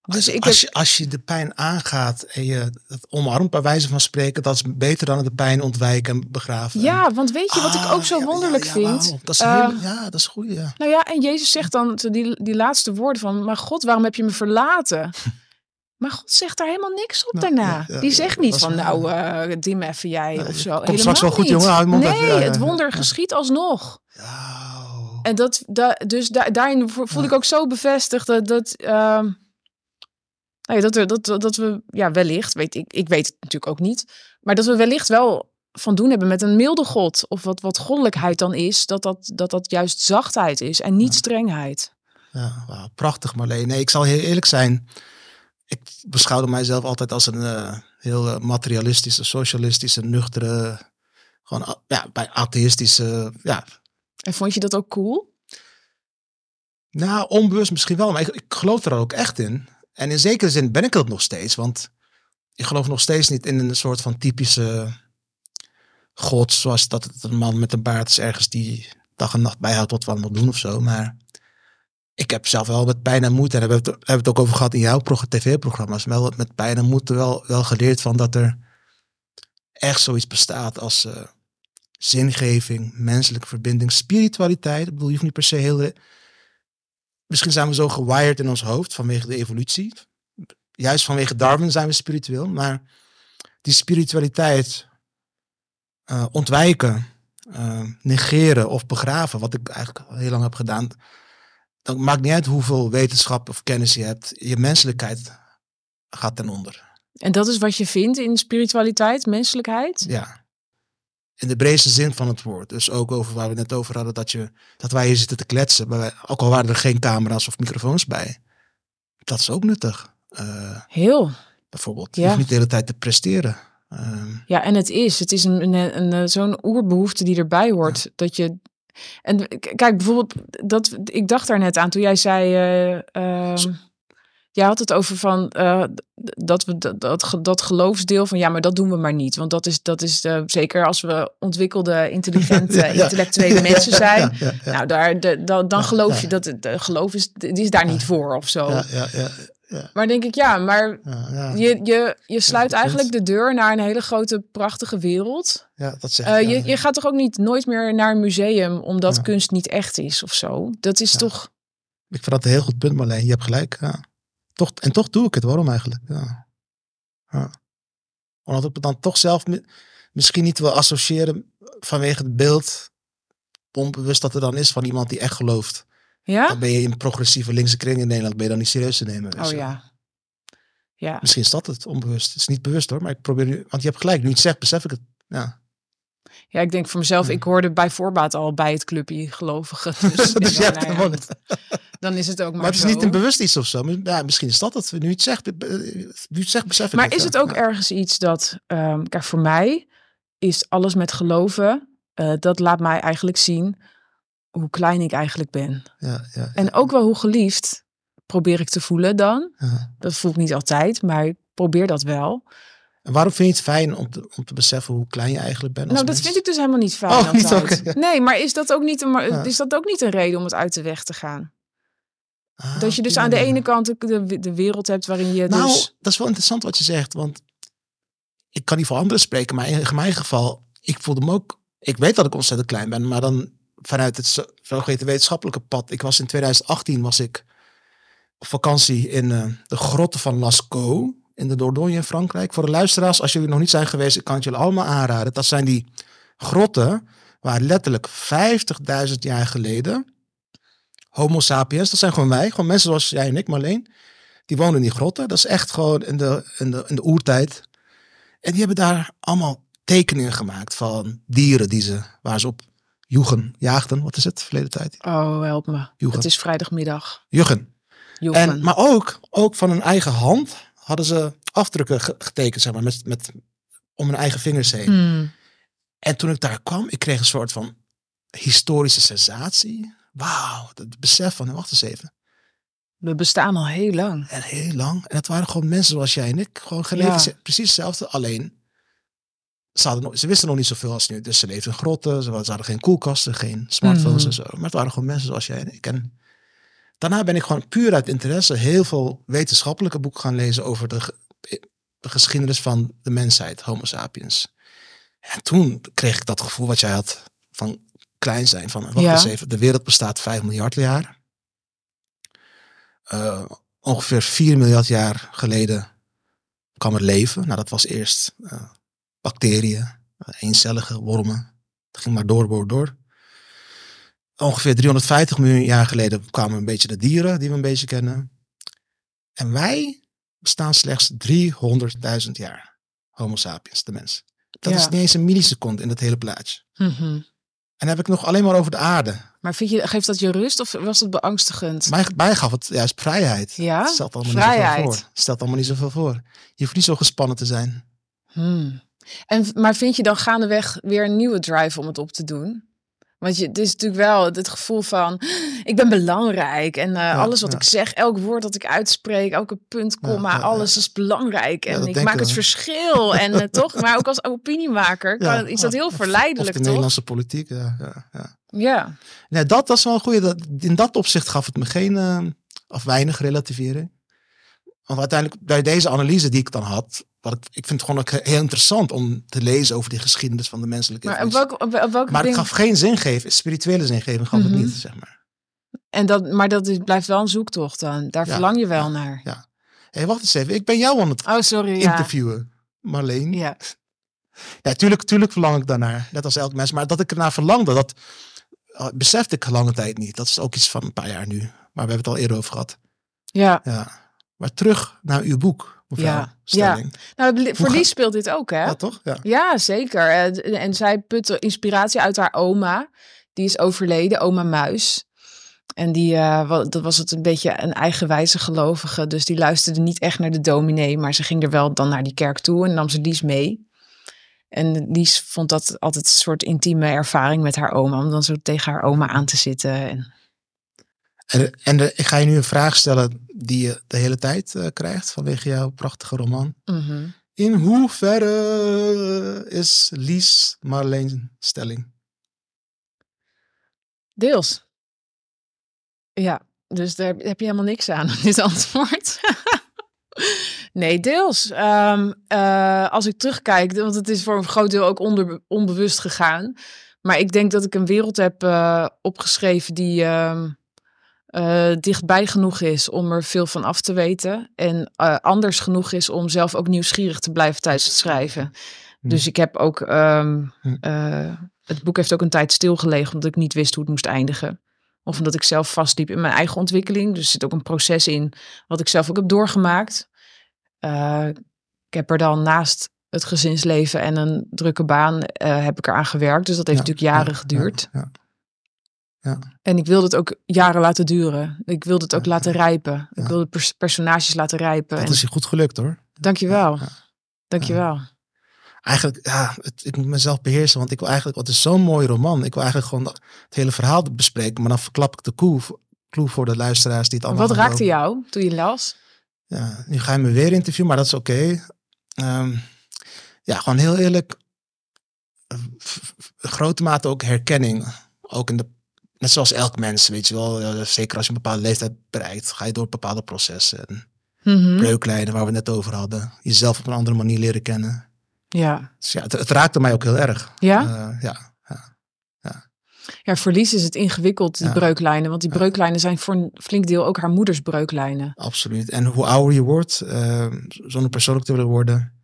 Dus als, ik als, je, als je de pijn aangaat en je het omarmt bij wijze van spreken, dat is beter dan de pijn ontwijken en begraven. ja, want weet je wat ik Ah, ook zo ja, wonderlijk ja, ja, vind? Dat is Eh, heel, ja, dat is goed. Ja. Nou ja, en Jezus zegt dan zo die, die laatste woorden van, maar God, waarom heb je me verlaten? [laughs] Maar God zegt daar helemaal niks op Nou, daarna. ja, ja, Die zegt dat niet van, nou, eh dim even jij Nee, of zo. komt Helemaal straks wel goed, jongen. Hou nee, even, het wonder geschiet alsnog. Wauw. En dat, da, dus da, daarin vo- voel ik ook zo bevestigd dat, dat, ehm, nou ja, dat, er, dat, dat we ja, wellicht, weet ik, ik weet het natuurlijk ook niet, maar dat we wellicht wel van doen hebben met een milde God. Of wat, wat goddelijkheid dan is, dat dat, dat dat juist zachtheid is en niet strengheid. Ja, prachtig Marleen. Nee, ik zal heel eerlijk zijn. Ik beschouwde mijzelf altijd als een eh, heel eh, materialistische, socialistische, nuchtere, gewoon a- ja, bij atheïstische, ja, En vond je dat ook cool? nou onbewust misschien wel, maar ik, ik geloof er ook echt in. En in zekere zin ben ik dat nog steeds, want ik geloof nog steeds niet in een soort van typische god, zoals dat het een man met een baard is ergens die dag en nacht bijhoudt wat we allemaal doen of zo. Maar ik heb zelf wel met pijn en moeite, en daar hebben we het, hebben het ook over gehad in jouw pro- tv-programma's, wel met pijn en moeite wel, wel geleerd van dat er echt zoiets bestaat als eh, zingeving, menselijke verbinding, spiritualiteit. Ik bedoel, je hoeft niet per se heel... Misschien zijn we zo gewired in ons hoofd vanwege de evolutie. Juist vanwege Darwin zijn we spiritueel, maar die spiritualiteit eh, ontwijken, eh, negeren of begraven, wat ik eigenlijk heel lang heb gedaan, dan maakt niet uit hoeveel wetenschap of kennis je hebt. Je menselijkheid gaat ten onder. En dat is wat je vindt in spiritualiteit, menselijkheid? Ja. In de breedste zin van het woord. Dus ook over waar we net over hadden, dat, je, dat wij hier zitten te kletsen. maar wij- ook al waren er geen camera's of microfoons bij. Dat is ook nuttig. Eh, Heel. bijvoorbeeld. Je Ja. hoeft niet de hele tijd te presteren. Ehm, Ja, en het is. Het is een, een, een, een- zo'n oerbehoefte die erbij hoort. Dat je. En kijk, bijvoorbeeld, dat, ik dacht daar net aan toen jij zei. Zo- jij had het over van eh, dat we dat, dat, dat geloofsdeel van ja, maar dat doen we maar niet. Want dat is, dat is eh, zeker als we ontwikkelde, intelligente, [laughs] Ja, ja. intellectuele mensen [laughs] zijn. Ja. Nou, daar, de, dan, geloof je dat het geloof is, die is daar niet voor of zo. Ja, Maar denk ik, ja, maar ja, ja. je, je, je sluit eigenlijk de deur naar een hele grote, prachtige wereld. Ja, dat zeg Eh, ik, ja, je, je gaat toch ook niet nooit meer naar een museum omdat kunst niet echt is of zo? Dat is toch. Ik vind dat een heel goed punt, Marleen. Je hebt gelijk. Ja. Toch, en toch doe ik het. Waarom eigenlijk? Ja. Omdat ik me dan toch zelf mi- misschien niet wil associëren vanwege het beeld onbewust dat er dan is van iemand die echt gelooft. Ja? Dan ben je in progressieve linkse kring in Nederland, ben je dan niet serieus te nemen. Oh Dus, ja. Ja. Misschien is dat het onbewust. Het is niet bewust hoor, maar ik probeer nu, want je hebt gelijk. Nu het zegt, besef ik het. Ja. ja, ik denk voor mezelf, Ja. ik hoorde bij voorbaat al bij het clubje gelovigen. Dus, [laughs] Dus ja, nou ja, gewoon het. dan is het ook maar, Maar het is zo. niet een bewust iets of zo. Ja, misschien is dat het. Nu het zegt, nu het zegt besef ik Maar is het ook ergens iets dat, ehm, kijk, voor mij is alles met geloven, eh, dat laat mij eigenlijk zien hoe klein ik eigenlijk ben. Ja, ja, En ook wel hoe geliefd probeer ik te voelen dan. Dat voel ik niet altijd, maar ik probeer dat wel. En waarom vind je het fijn om te, om te beseffen hoe klein je eigenlijk bent? Als nou, dat mens? vind ik dus helemaal niet fijn. Oh, [laughs] niet. Nee, maar is dat, ook niet een, maar is dat ook niet een reden om het uit de weg te gaan? Ah, dat je dus aan de ene kant de, de, de wereld hebt waarin je Nou, dus... dat is wel interessant wat je zegt. Want ik kan niet voor anderen spreken. Maar in mijn geval, ik voelde me ook... Ik weet dat ik ontzettend klein ben. Maar dan vanuit het zo- zogeheten wetenschappelijke pad. Ik was in 2018 was ik op vakantie in eh, de grotten van Lascaux. In de Dordogne in Frankrijk. Voor de luisteraars, als jullie nog niet zijn geweest, ik kan het jullie allemaal aanraden. Dat zijn die grotten waar letterlijk 50.000 jaar geleden Homo sapiens, dat zijn gewoon wij, gewoon mensen zoals jij en ik, maar alleen. Die wonen in die grotten. Dat is echt gewoon in de, in de, in de oertijd. En die hebben daar allemaal tekeningen gemaakt van dieren die ze, waar ze op joegen, jaagden. Wat is het, verleden tijd? Oh, help me. Joegen. Het is vrijdagmiddag. Joegen. En, maar ook, ook van hun eigen hand hadden ze afdrukken ge- getekend, zeg maar, met, met, om hun eigen vingers heen. Hmm. En toen ik daar kwam, ik kreeg een soort van historische sensatie. Wauw, het besef van, wacht eens even. We bestaan al heel lang. En heel lang. En het waren gewoon mensen zoals jij en ik. Gewoon geleefd. Ja. Precies hetzelfde. Alleen ze, hadden ze wisten nog niet zoveel als nu. Dus ze leefden in grotten, ze, hadden geen koelkasten, geen smartphones Mhm. en zo. Maar het waren gewoon mensen zoals jij en ik. En daarna ben ik gewoon puur uit interesse heel veel wetenschappelijke boeken gaan lezen over de, de geschiedenis van de mensheid, Homo sapiens. En toen kreeg ik dat gevoel wat jij had van klein zijn. Van, wacht Ja. eens even, de wereld bestaat 5 miljard jaar. Eh, ongeveer 4 miljard jaar geleden kwam er leven. Nou, dat was eerst eh, bacteriën, eencellige wormen. Het ging maar door, door, door. Ongeveer 350 miljoen jaar geleden kwamen een beetje de dieren die we een beetje kennen. En wij bestaan slechts 300.000 jaar. Homo sapiens, de mens. Dat Ja. is niet eens een milliseconde in het hele plaatje. Mhm. En dan heb ik nog alleen maar over de aarde. Maar vind je, geeft dat je rust of was het beangstigend? Mij, mij gaf het juist vrijheid. Ja? Het stelt allemaal niet Vrijheid. zoveel voor. Het stelt allemaal niet zoveel voor. Je hoeft niet zo gespannen te zijn. Hmm. En, maar vind je dan gaandeweg weer een nieuwe drive om het op te doen? Want je, het is natuurlijk wel het gevoel van, ik ben belangrijk. En eh, alles wat ja. ik zeg, elk woord dat ik uitspreek, elke punt, komma, ja, alles is belangrijk. En dat ik maak het verschil. [laughs] en eh, toch, maar ook als opiniemaker kan, is dat heel verleidelijk, Of de toch? Nederlandse politiek. Ja, ja, ja. Ja. Nee, dat was wel een goede. dat- In dat opzicht gaf het me geen, eh, of weinig relativering. Want uiteindelijk, bij deze analyse die ik dan had, wat ik, ik vind het gewoon ook heel interessant om te lezen over die geschiedenis van de menselijke Maar op evolutie. welke, op, op welke Maar het ding- gaf geen zingeving, spirituele zingeving gaf Mhm. het niet, zeg maar. En dat, maar dat is, blijft wel een zoektocht dan. Daar Ja, verlang je wel ja, naar. Hé, hey, wacht eens even. Ik ben jou aan het Oh, sorry. Ja. interviewen, Marleen. Ja, [laughs] ja. tuurlijk, tuurlijk verlang ik daarnaar. Net als elk mens. Maar dat ik ernaar verlangde, dat uh, besefte ik lange tijd niet. Dat is ook iets van een paar jaar nu. Maar we hebben het al eerder over gehad. Ja. Ja. Maar terug naar uw boek, Ja, Stelling. Nou, voor Lies speelt dit ook, hè? Ja, toch? Ja. Ja, zeker. En, en zij putte inspiratie uit haar oma. Die is overleden, oma Muis. En die, eh, dat was het een beetje een eigenwijze gelovige. Dus die luisterde niet echt naar de dominee. Maar ze ging er wel dan naar die kerk toe en nam ze Lies mee. En Lies vond dat altijd een soort intieme ervaring met haar oma. Om dan zo tegen haar oma aan te zitten. En, En, en de- ik ga je nu een vraag stellen die je de hele tijd eh, krijgt vanwege jouw prachtige roman. Mhm. In hoeverre is Lies Marleen Stelling? Deels. Ja, dus daar heb je helemaal niks aan, dit antwoord. [laughs] nee, deels. Ehm, eh, als ik terugkijk, want het is voor een groot deel ook onder, onbewust gegaan. Maar ik denk dat ik een wereld heb eh, opgeschreven die ehm, eh, dichtbij genoeg is om er veel van af te weten. En eh, anders genoeg is om zelf ook nieuwsgierig te blijven tijdens het schrijven. Hm. Dus ik heb ook. ehm, Hm. eh, het boek heeft ook een tijd stilgelegen omdat ik niet wist hoe het moest eindigen. Of omdat ik zelf vastliep in mijn eigen ontwikkeling. Dus er zit ook een proces in wat ik zelf ook heb doorgemaakt. Ik heb er dan naast het gezinsleven en een drukke baan heb ik eraan gewerkt. Dus dat heeft Ja, natuurlijk jaren ja, geduurd. Ja, ja. En ik wilde het ook jaren laten duren. Ik wilde het ook Ja, laten rijpen. Ik wilde pers- personages laten rijpen. Dat En, is je goed gelukt hoor. dankjewel. Ja. Dankjewel. Eigenlijk, ja, het, ik moet mezelf beheersen, want ik wil eigenlijk, wat is zo'n mooi roman. Ik wil eigenlijk gewoon het hele verhaal bespreken, maar dan verklap ik de clue, clue voor de luisteraars die het allemaal Wat raakte lopen. jou toen je las? Ja, nu ga je me weer interviewen, maar dat is oké. Ehm, ja, gewoon heel eerlijk. eh, grote mate ook herkenning. Ook in de, net zoals elk mens, weet je wel. Ja, Zeker als je een bepaalde leeftijd bereikt, ga je door bepaalde processen. En Mhm. breuklijnen waar we het net over hadden. Jezelf op een andere manier leren kennen. Ja. Dus ja, het, het raakte mij ook heel erg. Ja? Eh, ja, ja. Ja, verlies is het ingewikkeld, die Ja. breuklijnen. Want die Ja. breuklijnen zijn voor een flink deel ook haar moeders breuklijnen. Absoluut. En hoe ouder je wordt, eh, zonder persoonlijk te willen worden,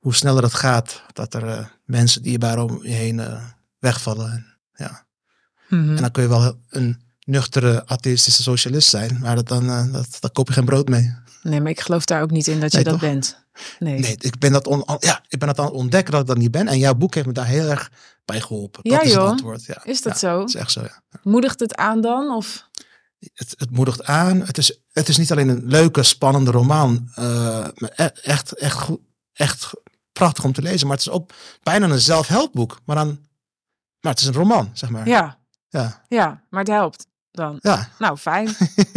hoe sneller het gaat dat er eh, mensen dierbaar om je heen wegvallen. En, Mhm. en dan kun je wel een nuchtere atheïstische socialist zijn, maar dat dan, eh, dat, daar koop je geen brood mee. Nee, maar ik geloof daar ook niet in dat je Nee, dat toch? bent. Nee. Nee, ik ben dat, on, ja, ik ben dat aan het ontdekken dat ik dat niet ben. En jouw boek heeft me daar heel erg bij geholpen. Ja, dat is joh. antwoord. Ja. Is dat Ja, zo? Dat is echt zo, ja. Moedigt het aan dan? Of? het, het moedigt aan. Het is, het is niet alleen een leuke, spannende roman. maar e- echt, echt, goed, echt prachtig om te lezen. Maar het is ook bijna een zelfhelpboek. Maar, dan, maar het is een roman, zeg maar. Ja, Ja. ja, maar het helpt dan. ja. Nou, fijn.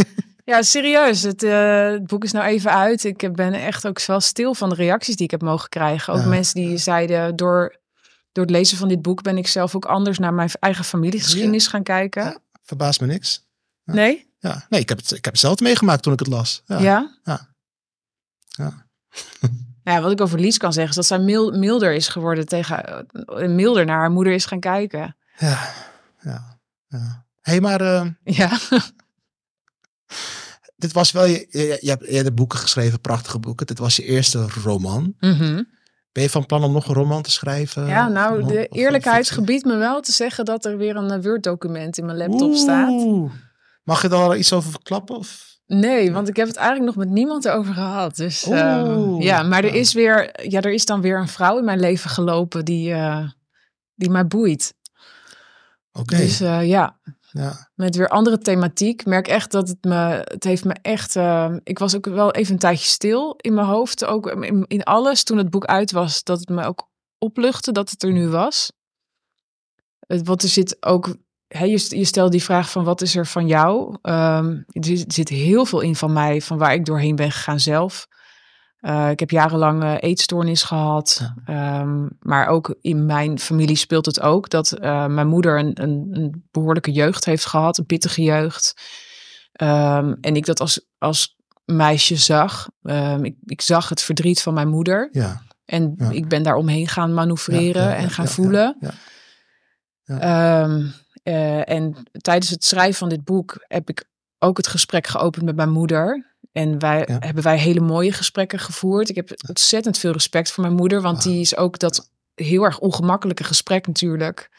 [laughs] ja, serieus. Het, eh, het boek is nou even uit. Ik ben echt ook wel stil van de reacties die ik heb mogen krijgen. Ook Ja. mensen die zeiden door door het lezen van dit boek ben ik zelf ook anders naar mijn eigen familiegeschiedenis gaan kijken. Ja. Verbaast me niks. Nee? Ja, nee, ik heb, het, ik heb het zelf meegemaakt toen ik het las. Ja. Ja? Ja. Ja. [laughs] Nou wat ik over Lies kan zeggen is dat zij mil- milder is geworden tegen, eh, milder naar haar moeder is gaan kijken. Ja. ja. Ja. hey, maar eh, Ja. [laughs] dit was wel je, je, je hebt eerder boeken geschreven, prachtige boeken. Dit was je eerste roman. Mhm. Ben je van plan om nog een roman te schrijven? Ja, nou, Of- de eerlijkheid gebiedt me wel te zeggen dat er weer een eh, Word-document in mijn laptop staat. Mag je daar al iets over verklappen? Of? Nee, want ik heb het eigenlijk nog met niemand erover gehad. Dus eh, Oeh. ja, maar er Ja. is weer, ja, er is dan weer een vrouw in mijn leven gelopen die, eh, die mij boeit. Oké. Dus eh, ja, Ja. met weer andere thematiek. Ik merk echt dat het me, het heeft me echt, eh, ik was ook wel even een tijdje stil in mijn hoofd. Ook in, in alles toen het boek uit was, dat het me ook opluchtte dat het er nu was. Het- Want er zit ook, hè, je, je stelt die vraag van wat is er van jou? Ehm, er zit- zit heel veel in van mij, van waar ik doorheen ben gegaan zelf. Eh, ik heb jarenlang eh, eetstoornis gehad. Ehm, maar ook in mijn familie speelt het ook dat eh, mijn moeder een, een, een behoorlijke jeugd heeft gehad, een pittige jeugd. Ehm, en ik dat als, als meisje zag. Ehm, ik, ik zag het verdriet van mijn moeder. Ja. En Ja. ik ben daar omheen gaan manoeuvreren Ja, en gaan voelen. ja, en tijdens het schrijven van dit boek heb ik ook het gesprek geopend met mijn moeder. En wij Ja. hebben wij hele mooie gesprekken gevoerd. Ik heb ontzettend veel respect voor mijn moeder, want Wauw. die is ook dat heel erg ongemakkelijke gesprek natuurlijk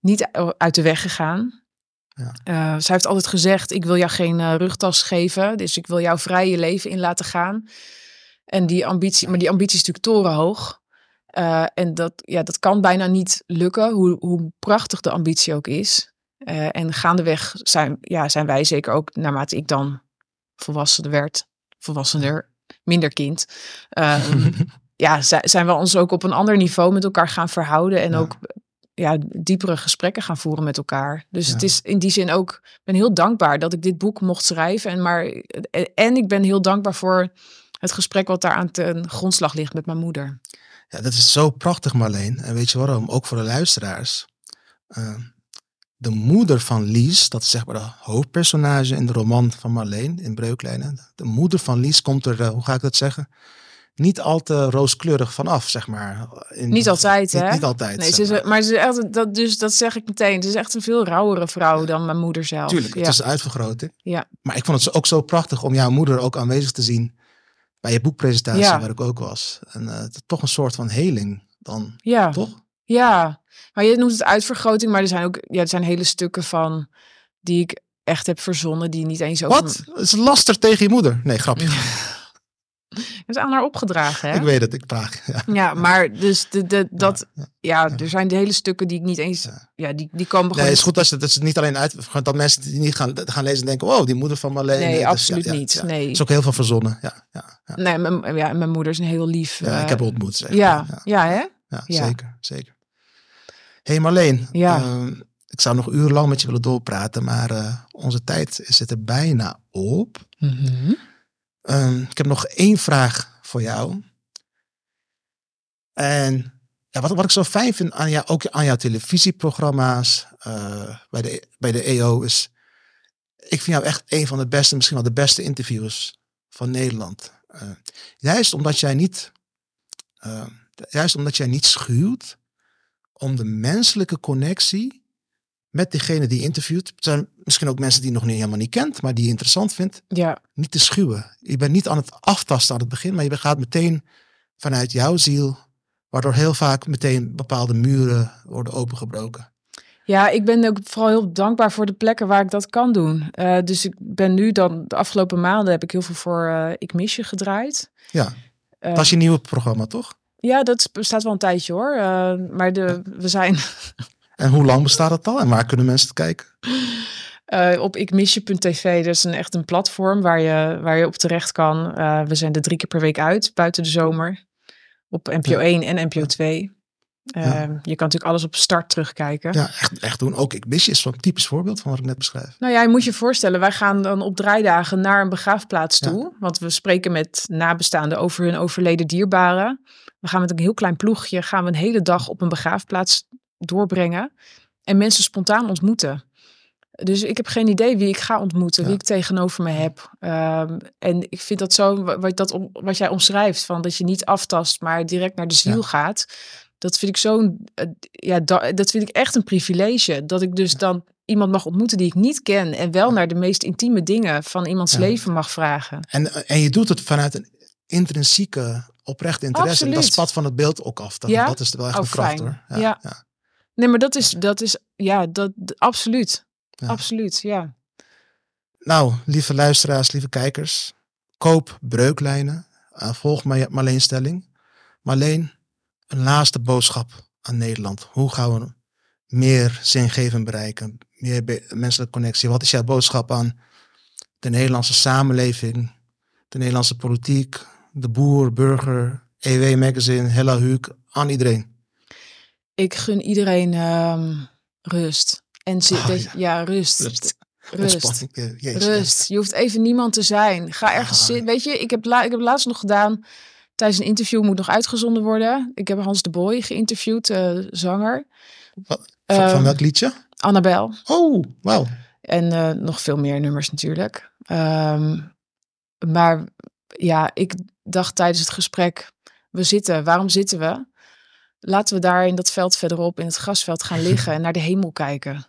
niet uit de weg gegaan. Ja. Eh, zij heeft altijd gezegd: Ik wil jou geen eh, rugtas geven, dus ik wil jou vrij je leven in laten gaan. En die ambitie, maar die ambitie is natuurlijk torenhoog. Eh, en dat, ja, dat kan bijna niet lukken, hoe, hoe prachtig de ambitie ook is. En gaandeweg zijn, ja, zijn wij zeker ook, naarmate ik dan volwassener werd, volwassener, minder kind. [laughs] ehm, ja, zi- zijn we ons ook op een ander niveau met elkaar gaan verhouden. En Ja. ook ja, diepere gesprekken gaan voeren met elkaar. Dus Ja. het is in die zin ook, ik ben heel dankbaar dat ik dit boek mocht schrijven. En, maar, en ik ben heel dankbaar voor het gesprek wat daar aan ten grondslag ligt met mijn moeder. Ja, dat is zo prachtig, Marleen. En weet je waarom? Ook voor de luisteraars. Eh, de moeder van Lies, dat is zeg maar de hoofdpersonage in de roman van Marleen in Breuklijnen. De moeder van Lies komt er, eh, hoe ga ik dat zeggen? Niet al te rooskleurig vanaf, zeg maar. In- Niet altijd, hè? Niet altijd. Nee, ze is, maar. maar ze is echt, dat, dus dat zeg ik meteen. Ze is echt een veel rauwere vrouw dan mijn moeder zelf. Tuurlijk, ja. het is een uitvergroting. Ja. Maar ik vond het ook zo prachtig om jouw moeder ook aanwezig te zien bij je boekpresentatie, Ja. waar ik ook was. En eh, toch een soort van heling dan, ja. toch? Ja, maar je noemt het uitvergroting, maar er zijn ook ja, er zijn hele stukken van die ik echt heb verzonnen, die niet eens over. Wat? Is laster tegen je moeder. Nee, grapje. [laughs] Het is aan haar opgedragen, hè? Ik weet het, ik praat. Ja. Ja, maar dus de, de, dat, ja, ja, er zijn de hele stukken die ik niet eens, Ja. die, die komen Nee, het is goed als het, dat het niet alleen uit, dat mensen die niet gaan, gaan lezen denken, wow, die moeder van Marleen. Nee, eh, dus absoluut niet. Nee. Het is ook heel veel verzonnen. Ja, ja, ja. Nee, mijn, ja, mijn moeder is een heel lief. Ja, eh, ik heb haar ontmoet. Zeg. ja, ja, ja, hè? ja, ja. zeker, zeker. hey Marleen, Ja. ehm, ik zou nog urenlang met je willen doorpraten, maar eh, onze tijd zit er bijna op. Mhm. Ehm, ik heb nog één vraag voor jou. En ja, wat, wat ik zo fijn vind aan jou, ook aan jouw televisieprogramma's eh, bij, de, bij de EO is, ik vind jou echt een van de beste, misschien wel de beste interviewers van Nederland. Eh, juist omdat jij niet, juist omdat jij niet schuwt om de menselijke connectie met degene die interviewt. Het zijn misschien ook mensen die je nog niet helemaal niet kent, maar die je interessant vindt Ja, niet te schuwen. Je bent niet aan het aftasten aan het begin, maar je gaat meteen vanuit jouw ziel, waardoor heel vaak meteen bepaalde muren worden opengebroken. Ja, ik ben ook vooral heel dankbaar voor de plekken waar ik dat kan doen. Eh, dus ik ben nu dan, de afgelopen maanden heb ik heel veel voor eh, Ik Mis Je gedraaid. Ja, Eh, dat is je nieuwe programma, toch? Ja, dat bestaat wel een tijdje hoor. Eh, maar de, we zijn [laughs] En hoe lang bestaat het al en waar kunnen mensen het kijken? eh, op ikmisje.tv. Dat is een, echt een platform waar je, waar je op terecht kan. Eh, we zijn er drie keer per week uit, buiten de zomer. Op NPO 1 en NPO 2. Eh, Ja. Je kan natuurlijk alles op start terugkijken. Ja, echt, echt doen. Ook ik mis je is zo'n typisch voorbeeld van wat ik net beschrijf. Nou ja, je moet je voorstellen, wij gaan dan op draaidagen naar een begraafplaats Ja. toe. Want we spreken met nabestaanden over hun overleden dierbaren. We gaan met een heel klein ploegje, gaan we een hele dag op een begraafplaats doorbrengen. En mensen spontaan ontmoeten. Dus ik heb geen idee wie ik ga ontmoeten, wie ik tegenover me heb. Ehm, en ik vind dat zo, wa- wat, dat wat jij omschrijft, van dat je niet aftast, maar direct naar de ziel Ja. gaat. Dat vind ik zo'n, eh, ja, da- dat vind ik echt een privilege. Dat ik dus dan iemand mag ontmoeten die ik niet ken. En wel naar de meest intieme dingen van iemands leven mag vragen. En, en je doet het vanuit een intrinsieke, oprechte interesse. En dat spat van het beeld ook af. Dat, Ja? dat is wel echt Oh, een kracht fijn. hoor. Ja. ja. Nee, maar dat is, dat is, ja, dat, absoluut. Absoluut, ja. Nou, lieve luisteraars, lieve kijkers. Koop breuklijnen. Uh, volg Ma- Marleen Stelling. Marleen, een laatste boodschap aan Nederland. Hoe gaan we meer zingevend bereiken? Meer be- menselijke connectie. Wat is jouw boodschap aan de Nederlandse samenleving? De Nederlandse politiek? De boer, burger, EW Magazine, Hella Huuk, aan iedereen. Ik gun iedereen ehm, rust. En zi- Ah, dat- ja. ja. rust. Rust. Rust. Eh. Rust. Je hoeft even niemand te zijn. Ga ergens Ah. zitten. Weet je, ik heb, la ik heb laatst nog gedaan. Tijdens een interview moet nog uitgezonden worden. Ik heb Hans de Boy geïnterviewd, eh, zanger. Wat- Van, van Ehm, welk liedje? Annabel. Oh, wauw. En eh, nog veel meer nummers natuurlijk. Ehm, maar ja, ik dacht tijdens het gesprek, we zitten, waarom zitten we? Laten we daar in dat veld verderop, in het grasveld gaan [laughs] liggen en naar de hemel kijken.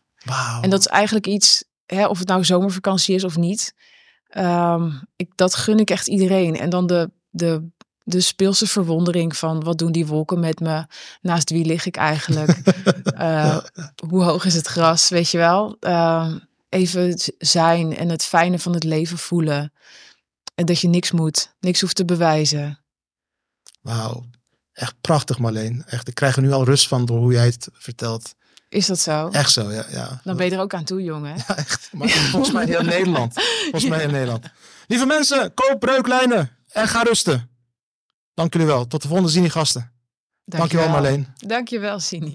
En dat is eigenlijk iets, hè, of het nou zomervakantie is of niet. ehm, ik, dat gun ik echt iedereen. En dan de, de, de speelse verwondering van wat doen die wolken met me? Naast wie lig ik eigenlijk? [laughs] Eh, hoe hoog is het gras, weet je wel? Ehm, even zijn en het fijne van het leven voelen. En dat je niks moet, niks hoeft te bewijzen. Wauw. Echt prachtig, Marleen. Echt, ik krijg er nu al rust van door hoe jij het vertelt. Is dat zo? Echt zo, ja. ja. Dan ben je er ook aan toe, jongen. Ja, echt. Maar volgens mij heel Nederland. Volgens mij in Nederland. Lieve mensen, koop breuklijnen en ga rusten. Dank jullie wel. Tot de volgende Zini gasten. Dankjewel, Marleen. Dankjewel, Sini.